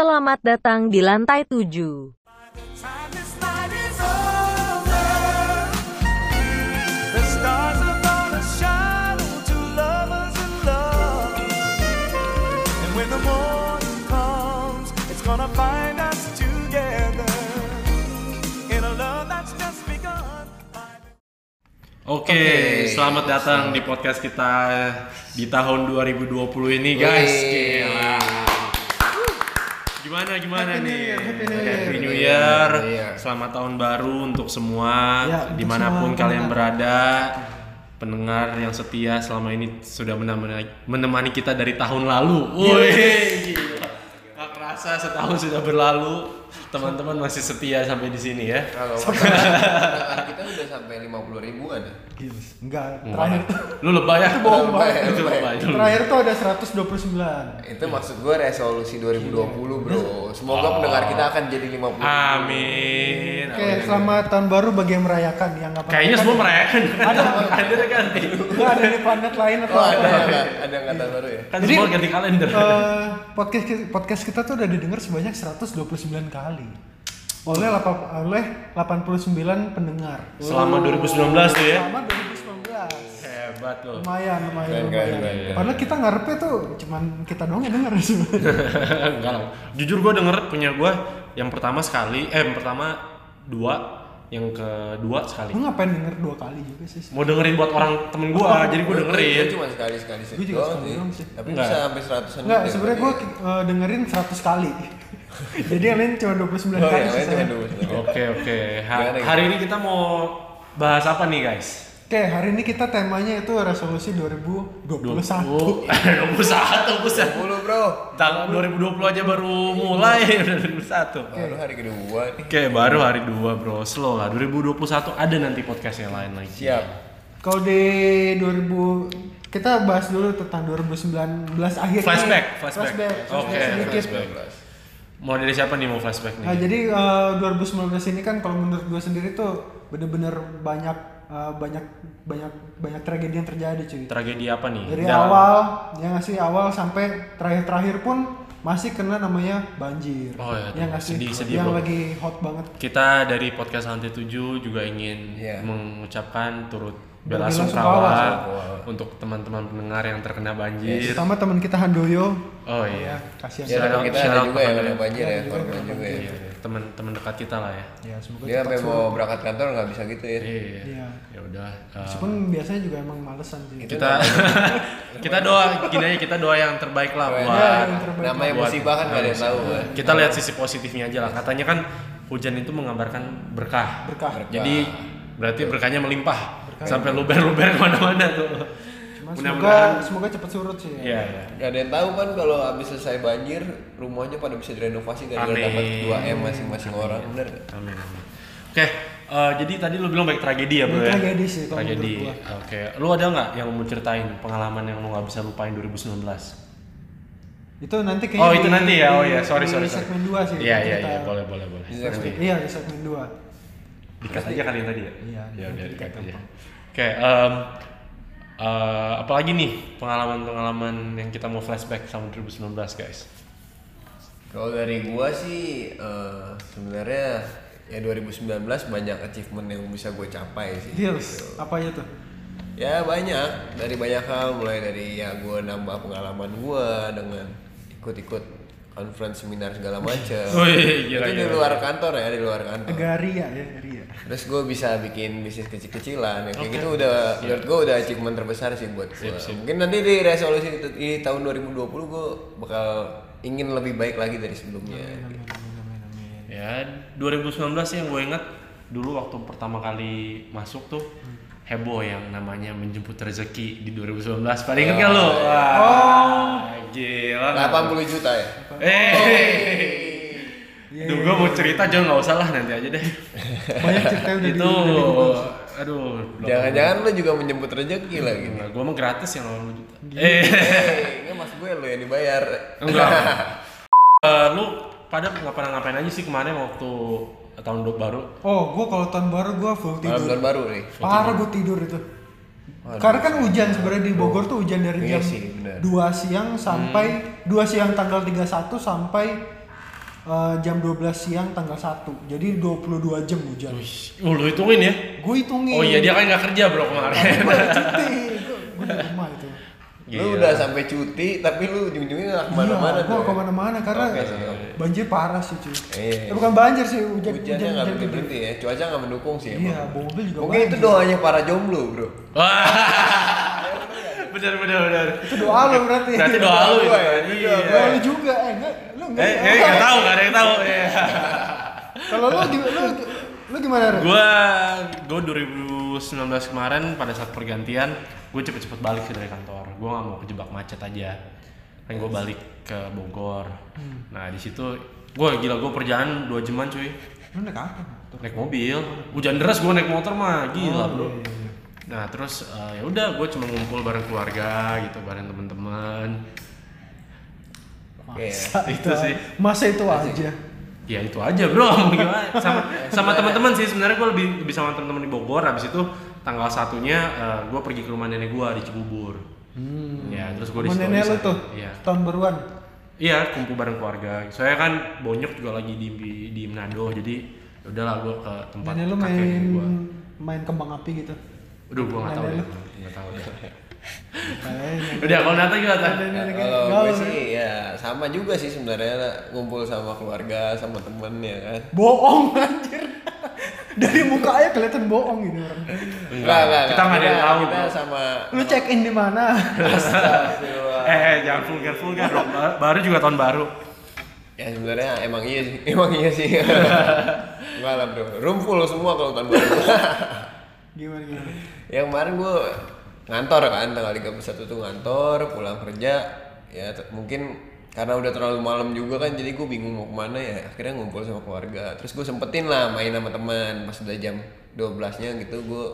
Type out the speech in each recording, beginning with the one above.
Selamat datang di lantai 7. Time this night is over. The stars are gonna shine on two lovers in love. And when the morning comes, it's gonna find us together in a love that's just begun. Oke, selamat datang di podcast kita di tahun 2020 ini guys. Gila. Gimana gimana Happy New nih? Year, Happy New Happy Year. New Year. Iya. Selamat tahun baru untuk semua Ya, untuk di mana pun semua kalian berada. Pendengar yang setia selama ini sudah menemani, kita dari tahun lalu. Wih, gila. Gak kerasa setahun sudah berlalu. Teman-teman masih setia sampai di sini ya. Kalau kita udah sampai 50 ribuan ya. Enggak, terakhir tuh Lu lebay ya? Itu bohong Lebay, banget. Itu lebay. lebay. terakhir tuh ada 129. Itu maksud gue resolusi 2020 bro. Semoga pendengar kita akan jadi 50 ribu. Amin. Oke, selamat tahun baru bagi yang merayakan yang nggak Kayaknya semua merayakan. Ada. Ada ganti. Ada di planet lain atau Oh apa. ada ada ada yang kata baru ya. Kan Jadi, semua ganti kalender. Eh, podcast podcast kita tuh udah didengar sebanyak 129 kali oleh lapa- oleh 89 pendengar. Selama 2019 tuh ya. Selama 2019. Hebat loh. Lumayan, lumayan, Keren, lumayan. keren. Padahal kita ngarepnya tuh cuman kita doang yang denger sih. Enggak lah. Jujur gue denger punya gue yang pertama sekali, eh yang pertama dua, yang kedua sekali. Lu ngapain denger dua kali juga sih? Mau dengerin buat orang temen gue, jadi gue dengerin. Gue cuma sekali sekali sih. Gua juga sekali sih. Tapi Enggak. bisa sampai seratusan. Enggak, sebenarnya gue berarti. dengerin 100 kali. Jadi yang lain cuma 29 Oh kali ya, cuma. Oke oke. Ha- hari ini kita mau bahas apa nih guys? Oke, hari ini kita temanya itu resolusi 2021. 21 buset. 10 bro. Tanggal 2020 aja baru mulai udah 2021. Baru hari kedua nih. Oke, baru hari 2 bro, slow lah. 2021 ada nanti podcast yang lain lagi. Siap. Kalau di 2000 kita bahas dulu tentang 2019 akhir Flashback, flashback. flashback, Oke, sedikit. flashback. Mau dari siapa nih mau flashback nih? Nah, jadi eh, 2019 ini kan kalau menurut gue sendiri tuh bener-bener banyak eh, banyak banyak banyak tragedi yang terjadi cuy. Tragedi apa nih? Dari Dalam- awal ya nggak sih awal sampai terakhir-terakhir pun masih kena namanya banjir. Oh ya, Ya nggak sih? sedih- sedih, yang bro. lagi hot banget. Kita dari podcast Lantai 7 juga ingin Iya. mengucapkan turut bela sungkawa untuk teman-teman pendengar yang terkena banjir. Terutama teman kita Handoyo. Oh iya. Kasihan. Ya, teman kita ada juga yang kepada- kena banjir Ya, ya, korban kena juga ya. Iya, teman-teman dekat kita lah ya. Ya semoga Dia cepat sampai mau berangkat kantor nggak bisa gitu ya. Iya. Iya. Ya udah. uh, Meskipun biasanya juga emang malesan sih. Kita kita doa gini aja kita doa yang terbaik lah buat yang terbaik. Namanya buat- musibah kan yang tahu kita lihat sisi positifnya aja lah katanya kan hujan itu menggambarkan berkah Berkah. jadi berarti berkahnya melimpah sampai luber-luber ke mana-mana tuh. Mudah-mudahan semoga semoga cepat surut sih. ya. iya iya. Gak ada yang tahu kan kalau habis selesai banjir rumahnya pada bisa direnovasi gara-gara Amin. dapat 2 m masing-masing orang bener amin amin. Oke eh, jadi tadi lu bilang baik tragedi ya bro ya? Tragedi sih kalau tragedi. oke lu ada nggak yang mau ceritain pengalaman yang lu nggak bisa lupain 2019 Itu nanti kayaknya oh itu di- nanti ya? Oh di- ya sorry di sorry sorry segmen 2 sih. iya iya iya. Boleh boleh boleh. Di Iya, di segmen 2. Dikat aja kali yang tadi ya? Iya, Ya udah dikat aja. gampang. Oke, em, eh, apalagi nih pengalaman-pengalaman yang kita mau flashback sama 2019 guys? Kalau dari gua sih eh, sebenarnya ya 2019 banyak achievement yang bisa gue capai sih. Deals, apa aja tuh? Ya banyak dari banyak hal mulai dari ya gue nambah pengalaman gua dengan ikut-ikut conference seminar segala macam. Wih, gila, Itu di gila. luar kantor ya di luar kantor. Agak ria ya, ria. Terus gue bisa bikin bisnis kecil-kecilan ya kayak gitu udah menurut gue udah achievement terbesar sih buat gue. Mungkin nanti di resolusi itu di tahun 2020 gue bakal ingin lebih baik lagi dari sebelumnya. Ya, 2019 sih yang gue inget dulu waktu pertama kali masuk tuh heboh yang namanya menjemput rezeki di 2019. Pada inget gak lo? Wah, Oh. gila. 80 juta ya. Eh, Duh, gue mau cerita jangan nggak usah lah nanti aja deh. Banyak cerita udah di Itu, aduh. Jangan-jangan lu juga menjemput rezeki lagi. Nah, gue mah gratis yang 80 juta. Eh, Eh, enggak mas gue lo yang dibayar. enggak. Eh, lu pada nggak pernah ngapain aja sih kemarin waktu tahun baru? Oh, gua kalau tahun baru gua full tidur. tahun baru nih. Parah gua tidur itu. Karena kan hujan sebenarnya di Bogor tuh hujan dari Iya jam sih, benar. 2 siang sampai 2 siang tanggal 31 sampai eh, jam 12 siang tanggal 1 jadi 22 jam hujan Oh, lu hitungin ya? gue hitungin Oh iya dia kan nggak kerja bro kemarin. gue cuti gue di rumah itu Iya. Lu udah sampai cuti tapi lu ujung-ujungnya ke mana-mana iya, gue tuh. ke mana-mana karena sih, oke. Banjir parah sih cuy Iya. Eh, bukan banjir sih hujan Hujannya nggak hujan berhenti berhenti ya, cuaca nggak mendukung sih. iya emang. mobil juga Mungkin itu banjir. doanya para jomblo bro. Wah. bener bener bener. itu doa lo berarti Berarti doa itu. Doa ya, itu Iya. doa lu juga eh enggak lu enggak Eh, eh nggak tahu, nggak ada yang tahu. Iya. kalau lu gimana lu, lu gimana Ren? Gua gua 2019 kemarin pada saat pergantian, gue cepet-cepet balik sih dari kantor. Gua nggak mau kejebak macet aja. Kan gue balik ke Bogor. Nah di situ gue gila gue perjalanan dua jaman cuy. lu naik apa? Naik mobil. Hujan deras gue naik motor mah. Gila Oh, bro. iya, iya, iya. nah terus eh, ya udah gue cuma ngumpul bareng keluarga gitu bareng teman-teman. Masa Itu sih. masa itu aja. Ya itu aja bro. Mau gimana? Sama sama teman-teman sih. Sebenarnya gue lebih lebih sama teman-teman di Bogor. Habis itu tanggal satunya gue pergi ke rumah nenek gue di Cibubur ya terus gue di nenek di lu tuh iya. tahun baruan? Iya kumpul bareng keluarga. Saya kan bonyok juga lagi di di Manado jadi ya udahlah gue ke tempat nenek lu kakek main gua. main kembang api gitu? Aduh, gue nggak tahu deh, nggak tahu deh. Eh, Udah, kalau Nata gimana? Kalau gue sih ya sama juga sih sebenarnya ngumpul sama keluarga sama temen ya kan. bohong anjir dari mukanya kelihatan bohong ini orang Enggak, enggak, Kita nggak ada yang tahu. Kita sama lu check in di mana Astagfirullah. Eh, eh, jangan vulgar vulgar dong. Ba- Baru juga tahun baru. Ya sebenarnya emang iya sih, emang iya sih. Enggak lah bro, room full semua kalau tahun baru. gimana gimana yang kemarin gue ngantor kan tanggal 31 tuh ngantor pulang kerja ya mungkin karena udah terlalu malam juga kan jadi gue bingung mau ke mana ya akhirnya ngumpul sama keluarga terus gue sempetin lah main sama teman pas udah jam 12 nya gitu gue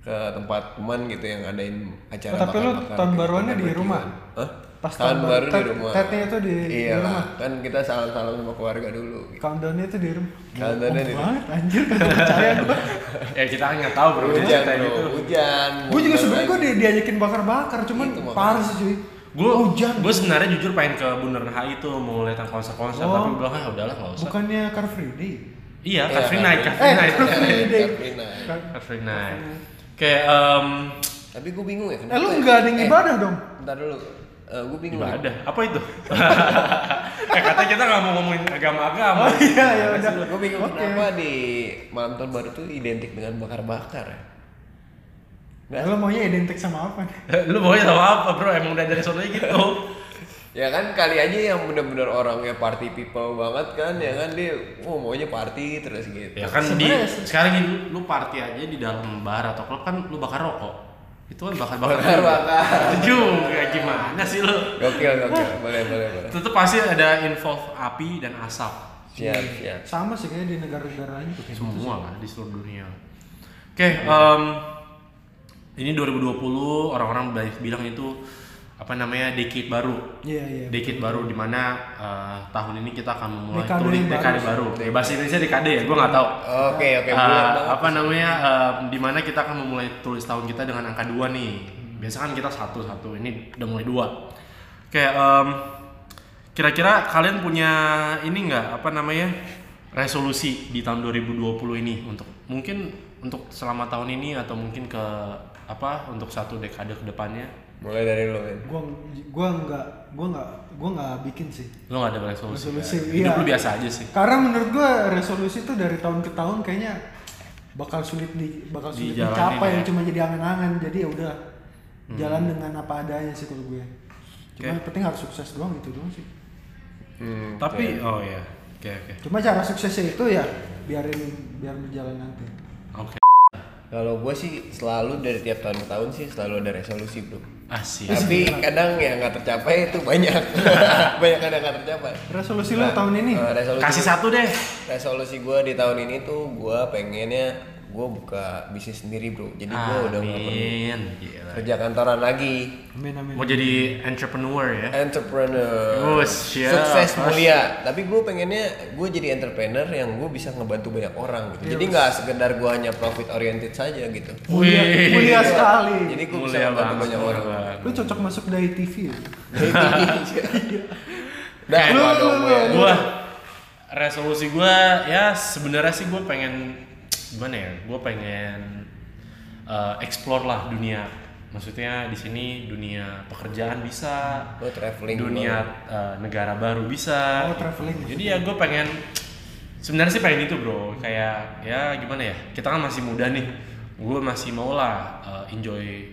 ke tempat teman gitu yang ngadain acara Oh, tapi lu tahun gitu, baruannya di barbecue. rumah? Hah? Pas tahun, tahun baru di rumah tetnya itu di- di iya rumah? kan kita salam-salam sama keluarga dulu countdownnya itu di rumah Countdownnya di- banget anjir percaya gua Ya kita nggak tahu bro. hujan bro itu. hujan gue juga sebenarnya gue di, diajakin bakar-bakar cuman Itu makanya. parah sih cuy Gue hujan gue sebenarnya jujur pengen ke Bundaran HI itu mau lihat konser-konser Oh. tapi bilang ah udahlah nggak usah. bukannya Car Free Day Iya, Iya, Car Free Night, Car Free Eh, Night. Car Free Day. Katrina. Car Free Night. Kayak em Tapi gue bingung ya. eh lu nggak ada yang ibadah dong Bentar dulu. gue bingung. ibadah. Apa itu? eh katanya kita nggak mau ngomongin agama-agama. oh iya ya udah Gue bingung Oke. kenapa di malam tahun baru tuh identik dengan bakar-bakar ya. Ya, lu maunya identik sama apa nih? Lu maunya sama apa bro? Emang udah dari sononya gitu. Ya kan kali aja yang bener-bener orangnya party people banget kan ya kan dia oh maunya party terus gitu. Ya kan di sekarang ini lu, lu party aja di dalam bar atau klub kan lu bakar rokok. Itu kan bakar-bakar. Bakar-bakar. Itu juga gimana sih lu? Gokil gokil. Boleh boleh boleh. Tetep pasti ada involve api dan asap. Siap siap. sama sih kayaknya di negara-negara lain tuh kayak gitu Semua lah di seluruh dunia. Oke, em, ini 2020 orang-orang banyak bilang itu apa namanya decade baru. iya iya Decade baru di mana eh, tahun ini kita akan memulai Dekade tulis yang baru dekade baru. Ya, bahasa Indonesia dekade ya, gua nggak tahu. Oke oke Eh, bulan banget. apa namanya eh, di mana kita akan memulai tulis tahun kita dengan angka dua nih biasa kan kita satu satu ini udah mulai dua kayak em, kira-kira kalian punya ini nggak apa namanya resolusi di tahun 2020 ini untuk mungkin untuk selama tahun ini atau mungkin ke apa untuk satu dekade ke depannya Mulai dari lo men. gua gua nggak gua nggak gua nggak bikin sih. Lo nggak ada resolusi, Resolusi, hidup iya. lu biasa aja sih. Karena menurut gua resolusi itu dari tahun ke tahun kayaknya bakal sulit di bakal sulit Dijalanin dicapai ya. cuma jadi angan-angan. Jadi ya udah jalan dengan apa adanya sih kalau gue. Cuma yang penting harus sukses doang gitu doang sih. Hmm, tapi oh ya oke oke. Cuma cara suksesnya itu ya biarin biar berjalan nanti Kalau gue sih selalu dari tiap tahun ke tahun sih selalu ada resolusi bro. asik Tapi kadang yang nggak tercapai itu banyak. banyak kadang nggak tercapai. resolusi lo tahun ini Eh, resolusi kasih satu deh resolusi gue di tahun ini tuh gue pengennya gue buka bisnis sendiri bro. Jadi gue udah nggak perlu kerja kantoran lagi. amin amin mau jadi entrepreneur ya Entrepreneur. Oh, siap. Sukses mulia. Tapi gue pengennya gue jadi entrepreneur yang gue bisa ngebantu banyak orang gitu. Jadi nggak sekedar gue hanya profit oriented saja gitu. mulia mulia sekali Jadi gue bisa mulia ngebantu banget banyak orang. lu cocok masuk dari TV ya? Dah, Kayak- gua dong gue. gua resolusi gue ya sebenarnya sih gue pengen gimana ya? Gue pengen uh, explore lah dunia. Maksudnya di sini dunia pekerjaan bisa Lo traveling dunia uh, negara baru bisa. Oh, traveling jadi ya gue pengen sebenarnya sih pengen itu bro. Kayak ya gimana ya? Kita kan masih muda nih. Gue masih mau lah uh, enjoy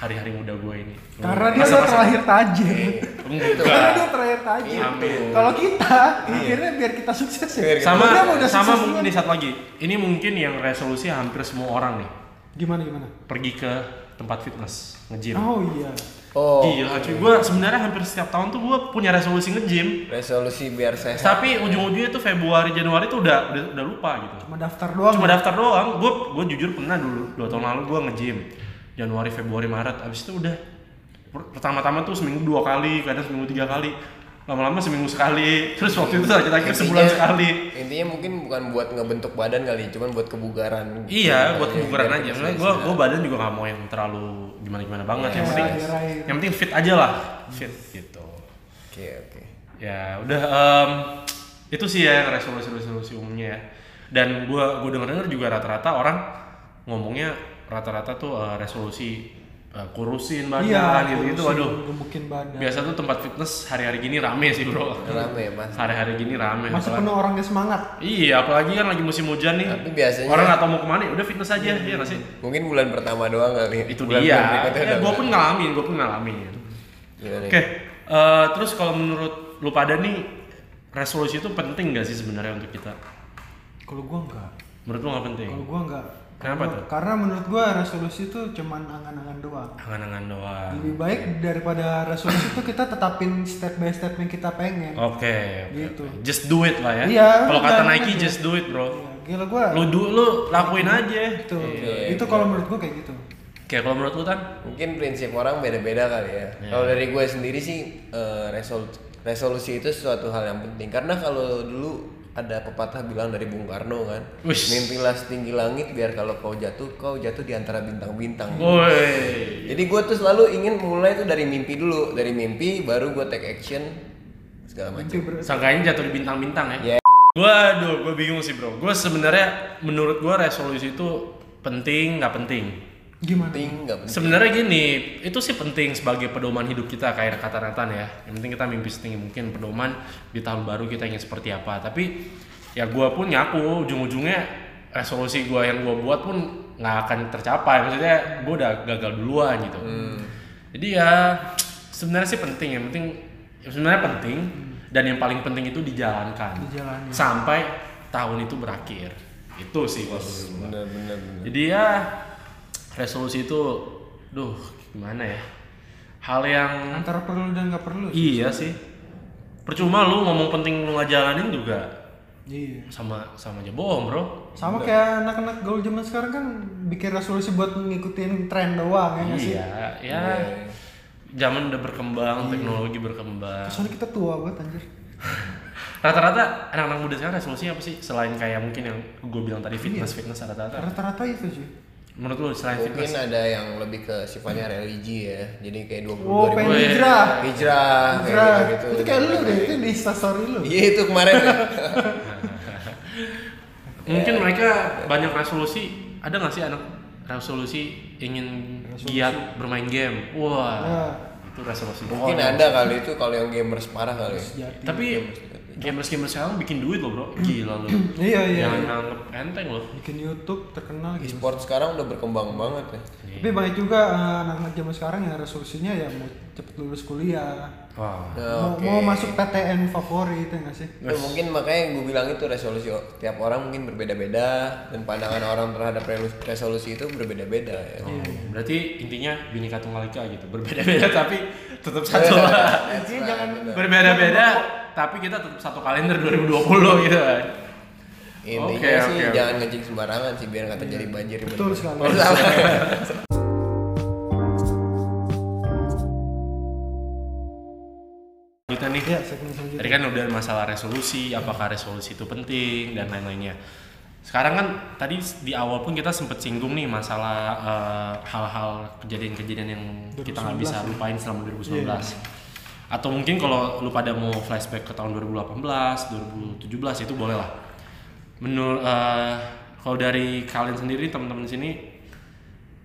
hari-hari muda gue ini Karena dia udah terakhir tajir. Enggak. Karena dia terakhir tajir. Amin. Kalau kita, mikirnya biar kita sukses ya. Sama dia udah sama mungkin di satu lagi ini mungkin yang resolusi hampir semua orang nih Gimana gimana? pergi ke tempat fitness nge-gym Oh iya. Oh, gila cuy gue sebenarnya hampir setiap tahun tuh gue punya resolusi nge-gym resolusi biar sehat. tapi ujung-ujungnya tuh Februari Januari tuh udah udah, udah lupa gitu Cuma daftar doang. cuma ya? daftar doang gue gue jujur pernah dulu dua tahun lalu gue nge-gym Januari Februari Maret abis itu udah per- pertama-tama tuh seminggu dua kali kadang seminggu tiga kali lama-lama seminggu sekali terus waktu itu terakhir-terakhir sebulan Intinya- sekali Intinya mungkin bukan buat ngebentuk badan kali, cuman buat kebugaran. Iya, buat Biar kebugaran aja. Soalnya gue gue badan juga nggak mau yang terlalu gimana gimana banget. yang Ya, penting diraih. yang penting fit aja lah, fit gitu. Oke, oke. Ya udah em, itu sih ya yang resolusi-resolusi umumnya ya. Dan gue gue denger denger juga rata-rata orang ngomongnya rata-rata tuh eh, resolusi eh, kurusin badan Iya, gitu gitu. Waduh. Gemukin badan. Biasa tuh tempat fitness hari-hari gini rame sih bro. Rame mas. Hari-hari gini rame. Masih Apalagi- penuh orangnya semangat. Iya, apalagi kan lagi musim hujan nih. Tapi biasanya- orang nggak tahu mau ke mana, ya udah fitness aja, iya nggak sih? Mungkin bulan pertama doang kali. itu bulan dia berikutnya ya, udah gue pun ngalamin gue pun ngalamin Gimana oke nih? eh, terus kalau menurut lu pada nih resolusi itu penting gak sih sebenarnya untuk kita Kalau gua enggak. menurut lu nggak penting Kalau gua enggak. Kenapa Karena- tuh? Karena menurut gua resolusi itu cuman angan-angan doang. angan-angan doang Lebih baik daripada resolusi itu kita tetapin step by step yang kita pengen. oke oke, Gitu. oke. just do it lah ya Iya, kalau kata Nike aja. just do it bro Ya, gila gua. lu du lu lakuin aja itu Iya. itu kalau menurut gua kayak gitu. oke kalau menurut lu tan Mungkin prinsip orang beda-beda kali ya. Iya. Kalau dari gue sendiri sih eh, resol- resolusi itu suatu hal yang penting karena kalau dulu ada pepatah bilang dari Bung Karno kan, Wish. mimpilah setinggi langit biar kalau kau jatuh kau jatuh di antara bintang-bintang. woi Jadi gue tuh selalu ingin mulai tuh dari mimpi dulu, dari mimpi baru gue take action segala macam. Sangkanya jatuh di bintang-bintang ya Ya. Waduh, gue bingung sih bro. Gue sebenarnya menurut gue resolusi itu penting nggak penting. Gimana? Penting nggak penting. Sebenarnya gini, itu sih penting sebagai pedoman hidup kita kayak kata Nathan ya. Yang penting kita mimpi setinggi mungkin pedoman di tahun baru kita ingin seperti apa. Tapi ya gue pun nyaku ujung-ujungnya resolusi gue yang gue buat pun nggak akan tercapai. Maksudnya gue udah gagal duluan gitu. Jadi ya sebenarnya sih penting. Yang penting ya sebenarnya penting dan yang paling penting itu dijalankan Dijalani. sampai tahun itu berakhir. Itu sih kalau menurut gua. Bener bener bener. Jadi ya resolusi itu, duh gimana ya? Hal yang Antara perlu dan nggak perlu. iya sih. Percuma lu ngomong penting lu nggak jalanin juga Iya. sama sama aja bohong bro. Sama kayak anak-anak gaul zaman sekarang kan bikin resolusi buat ngikutin tren doang ya nggak sih? Iya, ya. Zaman udah berkembang, teknologi berkembang. Soalnya kita tua banget anjir. Rata-rata anak-anak muda sekarang resolusinya apa sih? Selain kayak mungkin yang gue bilang tadi fitness, fitness rata-rata. Rata-rata itu sih. Menurut lu selain Mungkin fitness? ada yang lebih ke sifatnya religi ya. Jadi kayak 20 Oh, 2000 pengen Weh. hijrah. hijrah Hijrah. kayak gitu. Itu kayak lu deh, itu di instastory lu. Iya itu kemarin. Mungkin mereka banyak resolusi. Ada nggak sih anak resolusi ingin giat bermain game? Wah, Ya. itu resolusi. Mungkin Oh, ada kali itu kalau yang gamers parah kali. ya. Jadi. Gamers-gamers sekarang bikin duit loh bro. Gila lu. Iya iya. Jangan iya. nganggep enteng loh. Bikin YouTube terkenal gitu. E-sport sekarang udah berkembang banget ya. Tapi banyak juga eh, anak-anak zaman sekarang yang resolusinya ya cepet lulus kuliah. Wah. Nah, mau, mau masuk PTN favorit ya nggak sih? Ya, mungkin makanya gue bilang itu resolusi tiap orang mungkin berbeda-beda dan pandangan orang terhadap re- resolusi itu berbeda-beda ya. Oh, berarti intinya Bhinneka Tunggal Ika gitu. Berbeda-beda tapi tetap satu lah. Intinya jangan Berbeda-beda tapi kita tetap satu kalender 2020 gitu kan. Intinya Oke, sih oke, oke. jangan ngecing sembarangan sih biar nggak terjadi banjir. Betul sekali. nih Iya, segmen selanjutnya. Tadi kan udah masalah resolusi, apakah resolusi itu penting dan lain-lainnya. Sekarang kan tadi di awal pun kita sempet singgung nih masalah eh, hal-hal kejadian-kejadian yang kita nggak bisa 2019 lupain selama 2019. atau mungkin kalau lu pada mau flashback ke tahun 2018 2017 itu boleh lah menurut eh, kalau dari kalian sendiri teman-teman di sini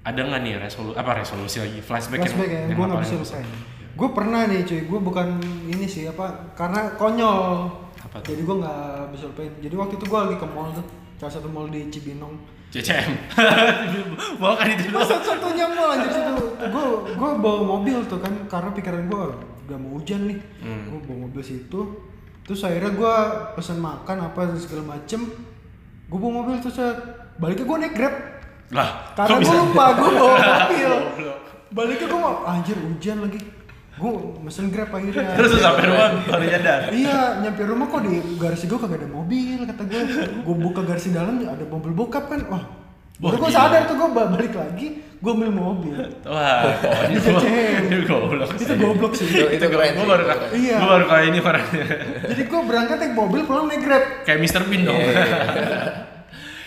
ada nggak nih resolusi apa resolusi lagi flashback, flashback ya yang gue nggak paling bisa lupain gue pernah nih cuy. Gue bukan ini sih apa karena konyol. Apa tuh? jadi gue nggak bisa lupain jadi waktu itu gue lagi ke mall tuh. Salah satu mall di Cibinong. CCM bawa kan itu dulu. Satu satunya mall anjir situ gue gue bawa mobil tuh kan karena pikiran gue udah mau hujan nih. Hmm. gue bawa mobil situ. Terus akhirnya gue pesan makan apa segala macem. Gue bawa mobil terus baliknya gue naik grab. Lah karena gue lupa gue bawa mobil. Baliknya gue mau anjir hujan lagi gue mesen grab akhirnya. Terus sampai rumah? Baru nyadar? Iya nyampe rumah kok di garasi gue kagak ada mobil kata gue gue buka garasi dalam ada mobil bokap kan. Wah Wah, Baru gue sadar tuh gue balik lagi gue ambil mobil. Wah itu CCM. itu goblok itu goblok sih. Itu, itu keren gue baru. Iya. gue baru kali ini orangnya. Jadi gue berangkat naik mobil pulang naik grab. Kayak Mr. Bean dong. Iya,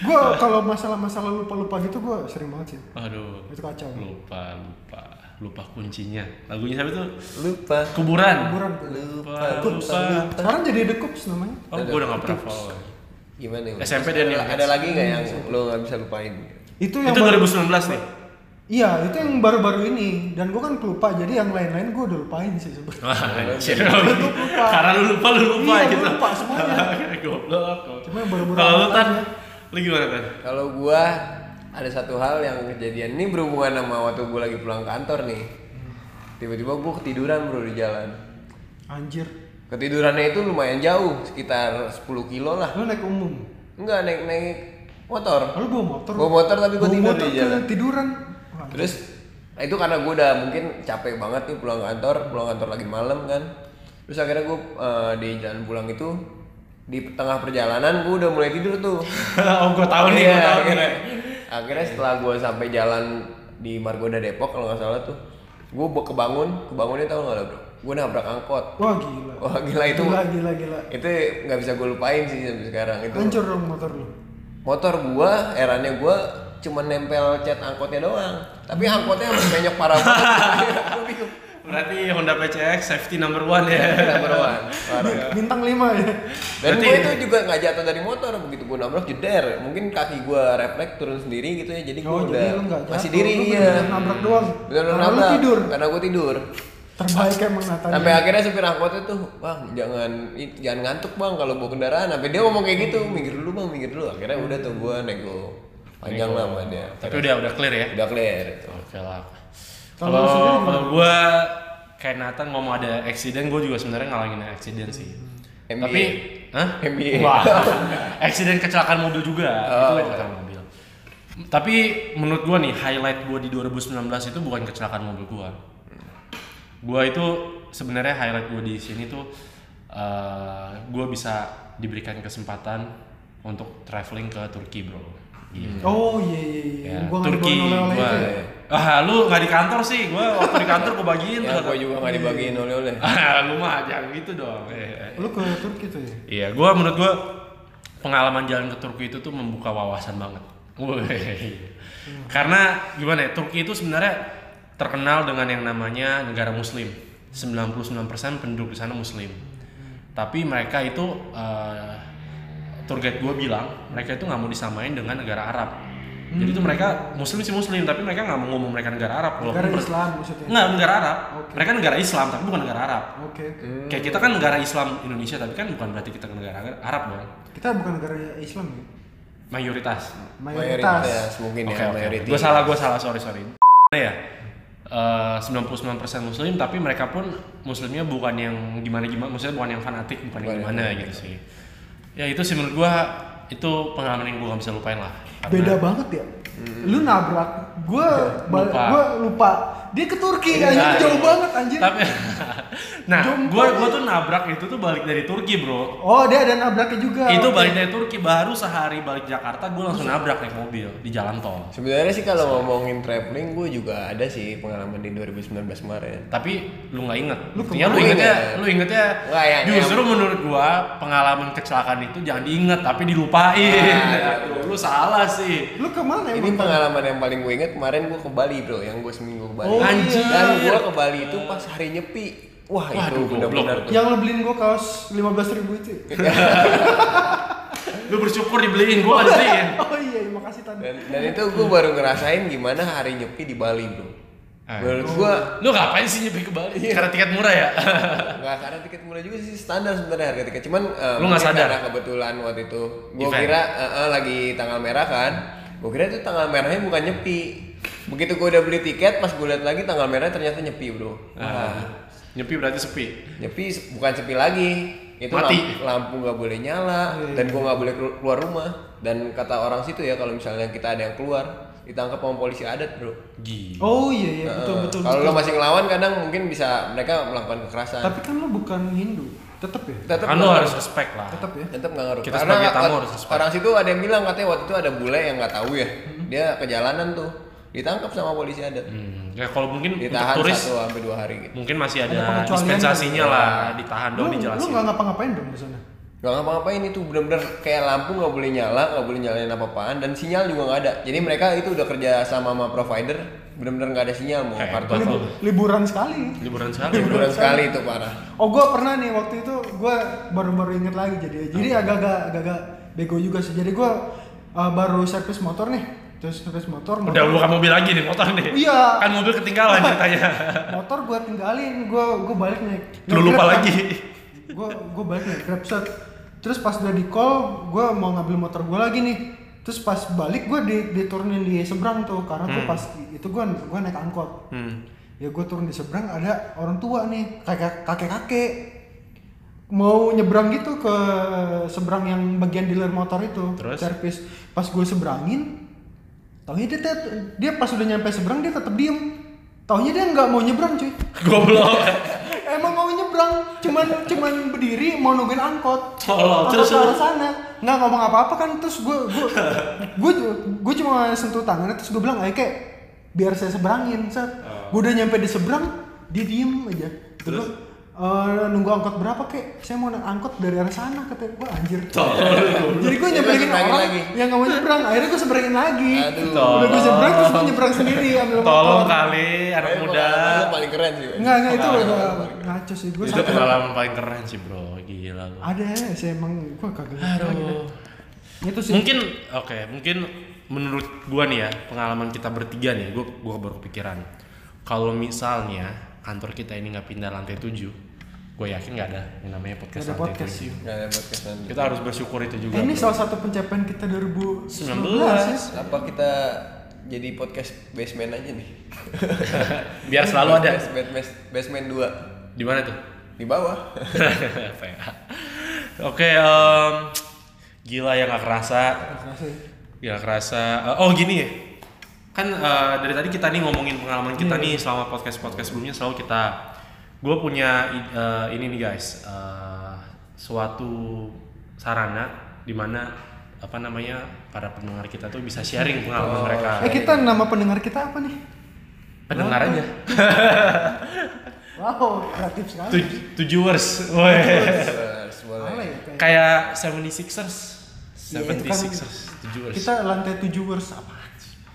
gue kalau masalah-masalah lupa-lupa gitu gue sering banget sih. Aduh. Itu kacau. Lupa lupa lupa kuncinya lagunya siapa tuh Lupa. kuburan kuburan lupa Kups. lupa sekarang jadi The Kups namanya oh gue udah gak pernah follow. Gimana ya? SMP Ada- Daniel Ada lagi nggak yang lo nggak bisa lupain? itu yang itu baru- 2019 nih iya itu yang baru-baru ini dan gue kan lupa jadi yang lain-lain gue udah lupain sih sebenarnya lupa. Karena lu lupa, lu lupa Iya, gitu. lupa semuanya. Goblok. Cuma yang baru-baru Kalau lu tan, aja. lu gimana tan? Kalau gua ada satu hal yang kejadian ini berhubungan sama waktu gua lagi pulang kantor nih. Tiba-tiba gua ketiduran bro di jalan. anjir Ketidurannya itu lumayan jauh, sekitar 10 kilo lah. lu naik umum Enggak naik naik motor. lu bawa motor Bawa motor tapi Bawa tidur motor di jalan. tiduran Terus nah itu karena gue udah mungkin capek banget nih pulang kantor, pulang kantor lagi malam kan. Terus akhirnya gue di jalan pulang itu di tengah perjalanan gue udah mulai tidur tuh. oh, gua tahu nih, gua tahu nih. Akhirnya, setelah gue sampai jalan di Margonda Depok kalau nggak salah tuh, gue kebangun, kebangunnya tau nggak lo bro? Gue nabrak angkot. wah gila Wah gila itu, gila gila gila itu nggak bisa gue lupain sih sampai sekarang itu. hancur dong motor lu Motor gua, erannya gua cuma nempel cat angkotnya doang. Tapi angkotnya masih banyak parah banget. Berarti Honda PCX safety number one ya. Number one, parah. bintang 5 ya Dan Berarti- gua itu juga nggak jatuh dari motor begitu gua nabrak jeder. Mungkin kaki gua refleks turun sendiri gitu ya. Jadi gua oh udah jadi masih diri lu iya. bener-bener nabrak doang Bener karena lu nabrak. tidur Karena gua tidur. terbaik emang Nathan Sampai akhirnya supir angkotnya tuh, bang jangan jangan ngantuk bang kalau bawa kendaraan. Sampai dia ngomong kayak gitu, minggir dulu bang, minggir dulu. Akhirnya udah tuh gua nego panjang lah sama dia. Tapi udah udah clear ya. Udah clear itu. Oke lah. Kalau Kalau gua kayak Nathan ngomong ada accident, gua juga sebenarnya ngalangin accident sih. NBA. Tapi, hah? NBA. Wah, accident kecelakaan mobil juga. Oh. Itu kecelakaan mobil. Tapi menurut gua nih highlight gua di 2019 itu bukan kecelakaan mobil gua. Gua itu sebenarnya highlight gua di sini tuh eh gua bisa diberikan kesempatan untuk traveling ke Turki, Bro. Gitu. oh iya iya iya Ya, gua Turki, ya. Ah lu nggak di kantor sih, gua waktu di kantor gua bagiin Ya gua juga nggak dibagiin oleh-oleh. Ah, lu mah jangan gitu dong. Eh, eh. lu ke Turki tuh ya Iya, gua menurut gua pengalaman jalan ke Turki itu tuh membuka wawasan banget. Wih. Karena gimana ya, Turki itu sebenarnya terkenal dengan yang namanya negara muslim. 99% penduduk di sana muslim. Tapi mereka itu eh, tour guide gue bilang mereka itu nggak mau disamain dengan negara Arab. Jadi itu mereka muslim sih muslim, tapi mereka nggak mau ngomong mereka negara Arab. Negara Islam maksudnya Nggak, negara Arab. Oke. Mereka negara Islam, tapi bukan negara Arab. oke oke Kayak kita kan negara Islam Indonesia, tapi kan bukan berarti kita negara Arab dong. kita bukan negara Islam ya Mayoritas. mayoritas mungkin Oke, ya oke. mayoritas. Gue salah, gue salah, sorry, sorry. ya, eh, 99% muslim, tapi mereka pun muslimnya bukan yang gimana-gimana, maksudnya bukan yang fanatik, bukan yang gimana gitu sih. Ya itu sih menurut gue, itu pengalaman yang gue gak bisa lupain lah. Beda banget ya lu nabrak gua ba- Lupa. gua lupa dia ke Turki Iya, anjir jauh iya. banget anjir Tapi, nah, gue gua tuh nabrak itu tuh balik dari Turki bro. oh dia ada nabraknya juga itu balik dari Turki baru sehari balik Jakarta gue langsung nabrak naik mobil di jalan tol. Sebenarnya sih kalau ngomongin traveling gue juga ada sih pengalaman di 2019 kemarin. Tapi lu nggak inget. Lu Buktinya lu ingetnya, lu ingetnya Nggak, yang- justru menurut gua pengalaman kecelakaan itu jangan diinget tapi dilupain. Nah, Lu salah sih. Lu ke mana Ini pengalaman yang paling gue inget kemarin gue ke Bali bro, yang gue seminggu ke Bali. Oh, Anjir. Dan gue ke Bali itu pas hari nyepi. Wah itu Waduh, benar-benar. Yang lo beliin gua kaos 15 ribu itu. Lu bersyukur dibeliin, gua nggak dibeliin. oh iya, makasih tadi. Dan, dan itu gue baru ngerasain gimana hari nyepi di Bali bro. Ah. Menurut gue Lu ngapain sih nyepi ke Bali? Karena tiket murah ya? nggak karena tiket murah juga sih standar sebenarnya harga tiket. Cuman eh, Lu nggak sadar? Karena kebetulan waktu itu gue Event. kira eh, eh, lagi tanggal merah kan. Gue kira itu tanggal merahnya bukan nyepi. Begitu gue udah beli tiket, pas gue lihat lagi tanggal merah ternyata nyepi bro. Wah, Nyepi berarti sepi. nyepi bukan sepi lagi. Itu Mati. lampu, nggak boleh nyala dan gue nggak boleh kelu- keluar rumah. Dan kata orang situ ya kalau misalnya kita ada yang keluar ditangkap sama polisi adat bro. Gila. Oh iya iya, betul betul. Kalau lo masih ngelawan kadang mungkin bisa mereka melakukan kekerasan. Tapi kan lo bukan Hindu. Tetep ya? tetap Kan lu harus respect lah. Tetep ya? tetap nggak ngaruh. Kita Karena sebagai tamu harus respect. orang situ ada yang bilang katanya waktu itu ada bule yang nggak tahu ya. Dia ke jalanan tuh ditangkap sama polisi adat. Hmm, ya kalau mungkin untuk Ditahan turis satu sampai dua hari gitu. mungkin masih Ada ada dispensasinya kan? lah, ditahan Lu, dong lu dijelasin. nggak ngapa-ngapain dong di sana? Gak ngapa-ngapain itu bener-bener kayak lampu nggak boleh nyala, nggak boleh nyalain apa-apaan dan sinyal juga nggak ada. Jadi mereka itu udah kerja sama sama provider, bener-bener nggak ada sinyal mau Hebat. kartu. Libu- liburan sekali. Liburan sekali. Liburan sekali itu parah. Oh gue pernah nih waktu itu gue baru-baru inget lagi jadi jadi agak-agak agak bego juga sih. Jadi gue uh, baru servis motor nih, terus servis motor. Udah motor, bukan mobil lagi nih, motor nih. Iya. Kan mobil ketinggalan ceritanya. motor gue tinggalin, gue gue balik naik. Lu lupa lagi. Gue gue balik naik grab set. Terus pas udah di call, gue mau ngambil motor gue lagi nih. Terus pas balik gue di, diturunin di seberang tuh karena tuh pas itu gue gue naik angkot. Hmm. ya gue turun di seberang ada orang tua nih kakek kakek kakek mau nyebrang gitu ke seberang yang bagian dealer motor itu Terus? servis pas gue seberangin taunya dia dia pas udah nyampe seberang dia tetap diem taunya dia nggak mau nyebrang cuy Goblok. Emang mau nyebrang cuman cuman berdiri mau nungguin angkot. Tolol, angkot terus ke arah sana. Nggak ngomong apa apa kan terus gue gue gue gue cuma sentuh tangannya terus gue bilang ayo kek biar saya seberangin set gue udah nyampe di seberang dia diem aja. Terus? Terus? "Eh, nunggu angkot berapa kek saya mau naik angkot dari arah sana katanya gue anjir jadi gue nyebrangin orang lagi. yang nggak mau nyebrang akhirnya gue seberangin lagi Aduh. udah gue seberang terus gue nyebrang sendiri ambil Tolong motor kali anak muda. paling keren sih. Enggak, enggak itu udah ngaco sih gue Itu pengalaman paling keren sih, Bro. Gila lu. ada sih emang gue kagak. Aduh. itu sih Mungkin oke, mungkin menurut gua nih ya, pengalaman kita bertiga nih, gua gua baru kepikiran. Kalau misalnya kantor kita ini nggak pindah lantai 7, gue yakin nggak ada yang namanya podcast Nggak ada podcast, 7. iya. Nggak ada podcast nanti. Kita harus bersyukur itu juga. Eh, ini bro. salah satu pencapaian kita 2019 ya. Apa kita jadi podcast basement aja nih? Biar selalu ada. Podcast basement, basement 2 Di mana tuh? di bawah. PA. Oke, em, gila ya nggak kerasa. Kerasa ya. Gak kerasa. Eh, oh gini ya. Kan eh, dari tadi kita nih ngomongin pengalaman kita nih selama podcast-podcast sebelumnya selalu kita gue punya eh, ini nih guys eh, suatu sarana di mana apa namanya para pendengar kita tuh bisa sharing pengalaman mereka Eh kita nama pendengar kita apa nih? pendengar aja Wow, kreatif sekali. Tu- tujuers woi ya? kayak- kayak 76ers Iya, itu kan 76ers tujuers Kita lantai 7 wers apa?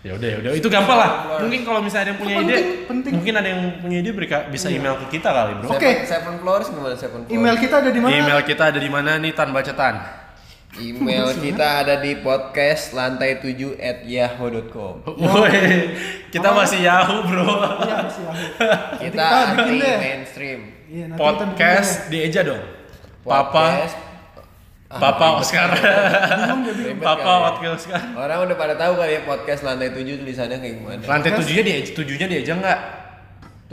Ya udah ya udah itu gampang lah mungkin kalau misalnya ada yang punya Itu ide penting, penting. Iya. mungkin ada yang punya ide berika- bisa email ke kita kali bro Oke. Seven, seven floors gimana seven floors? Email kita ada di mana? email kita ada di mana nih tan bacetan Email kita ada di podcast lantai 7 at yahoo.com Woi, kita masih Yahoo bro Iya, masih Yahoo. Kita bikin anti deh. mainstream Iya, kita podcast di Eja dong Papa Podcast. Papa ribet. Oscar. Papa ya. Oscar Oscar Orang udah pada tahu kali ya podcast lantai 7 tulisannya kayak gimana. Lantai tujuhnya di Eja tujuhnya di Eja nggak?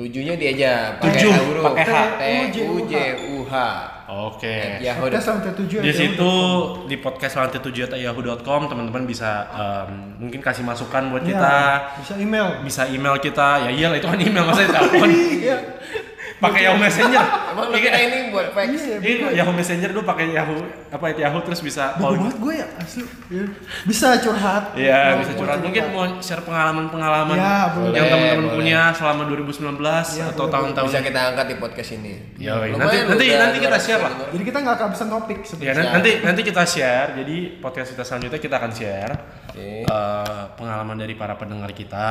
Tujuhnya dia aja Tujuh, huruf. Pakai H. T U J U H. Oke. Yahoo Podcast lantai 7 di situ di podcast lantai tujuh yahoo.com teman-teman bisa em, mungkin kasih masukan buat Iya, kita. bisa email. bisa email kita. Ya iyalah itu kan email masa telepon? Iya. Pakai Yahoo Messenger. Emang lu kira ini buat fax? Iya, Iya, Yahoo Messenger dulu pakai Yahoo apa itu Yahoo terus bisa Bagus call banget gue ya asli. Iya. Bisa curhat. Iya, bisa curhat. cerita. Mungkin mau share pengalaman-pengalaman Ya, boleh. yang teman-teman punya selama 2019 Ya, atau tahun-tahun Bisa kita angkat di podcast ini. Ya, Lumayan nanti nanti nanti kita 200 share lah. Jadi kita nggak kehabisan topik Ya, sebenarnya. nan- nanti nanti kita share. Jadi podcast kita selanjutnya kita akan share Oke. eh, pengalaman dari para pendengar kita.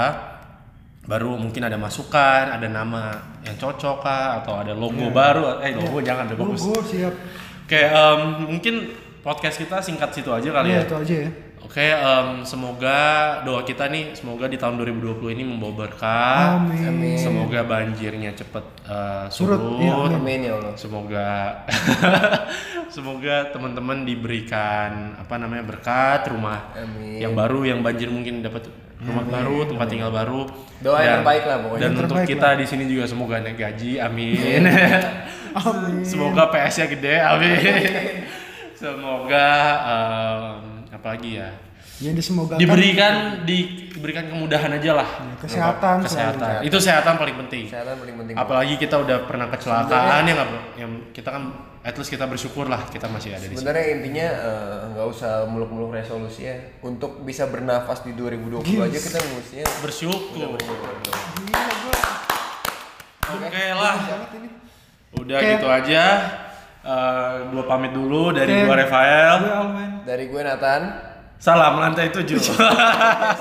Baru mungkin ada masukan, ada nama yang cocok kah atau ada logo baru. Eh, logo jangan, udah bagus. Gue siap. Kayak em, mungkin podcast kita singkat situ aja kali Iya ya. itu aja ya. Oke, em, semoga doa kita nih, semoga di tahun 2020 ini membawa berkah. Amin. Semoga banjirnya cepet eh, surut. Surut, iya, Amin ya Allah. Semoga semoga teman-teman diberikan apa namanya berkat rumah Amin. yang baru yang banjir mungkin dapat rumah baru, tempat tinggal baru. Doa yang terbaik lah pokoknya. Dan untuk kita di sini juga semoga naik gaji. Amin. Amin. Semoga PS-nya gede. Amin. Semoga em, apa lagi ya? Jadi semoga Diberikan diberikan kemudahan aja lah. kesehatan Kesehatan. Itu kesehatan paling penting. Kesehatan paling penting. Apalagi kita udah pernah kecelakaan ya nggak? Yang kita kan at least kita bersyukur lah kita masih ada di sini. Sebenarnya intinya eh, nggak usah muluk-muluk resolusi ya. Untuk bisa bernafas di 2020 aja kita mestinya Bersyukur. bersyukur. Oke lah. Udah Oke. gitu aja. Eh, gua pamit dulu dari Oke. gua Rafael. Dari gue Nathan. Salam lantai 7.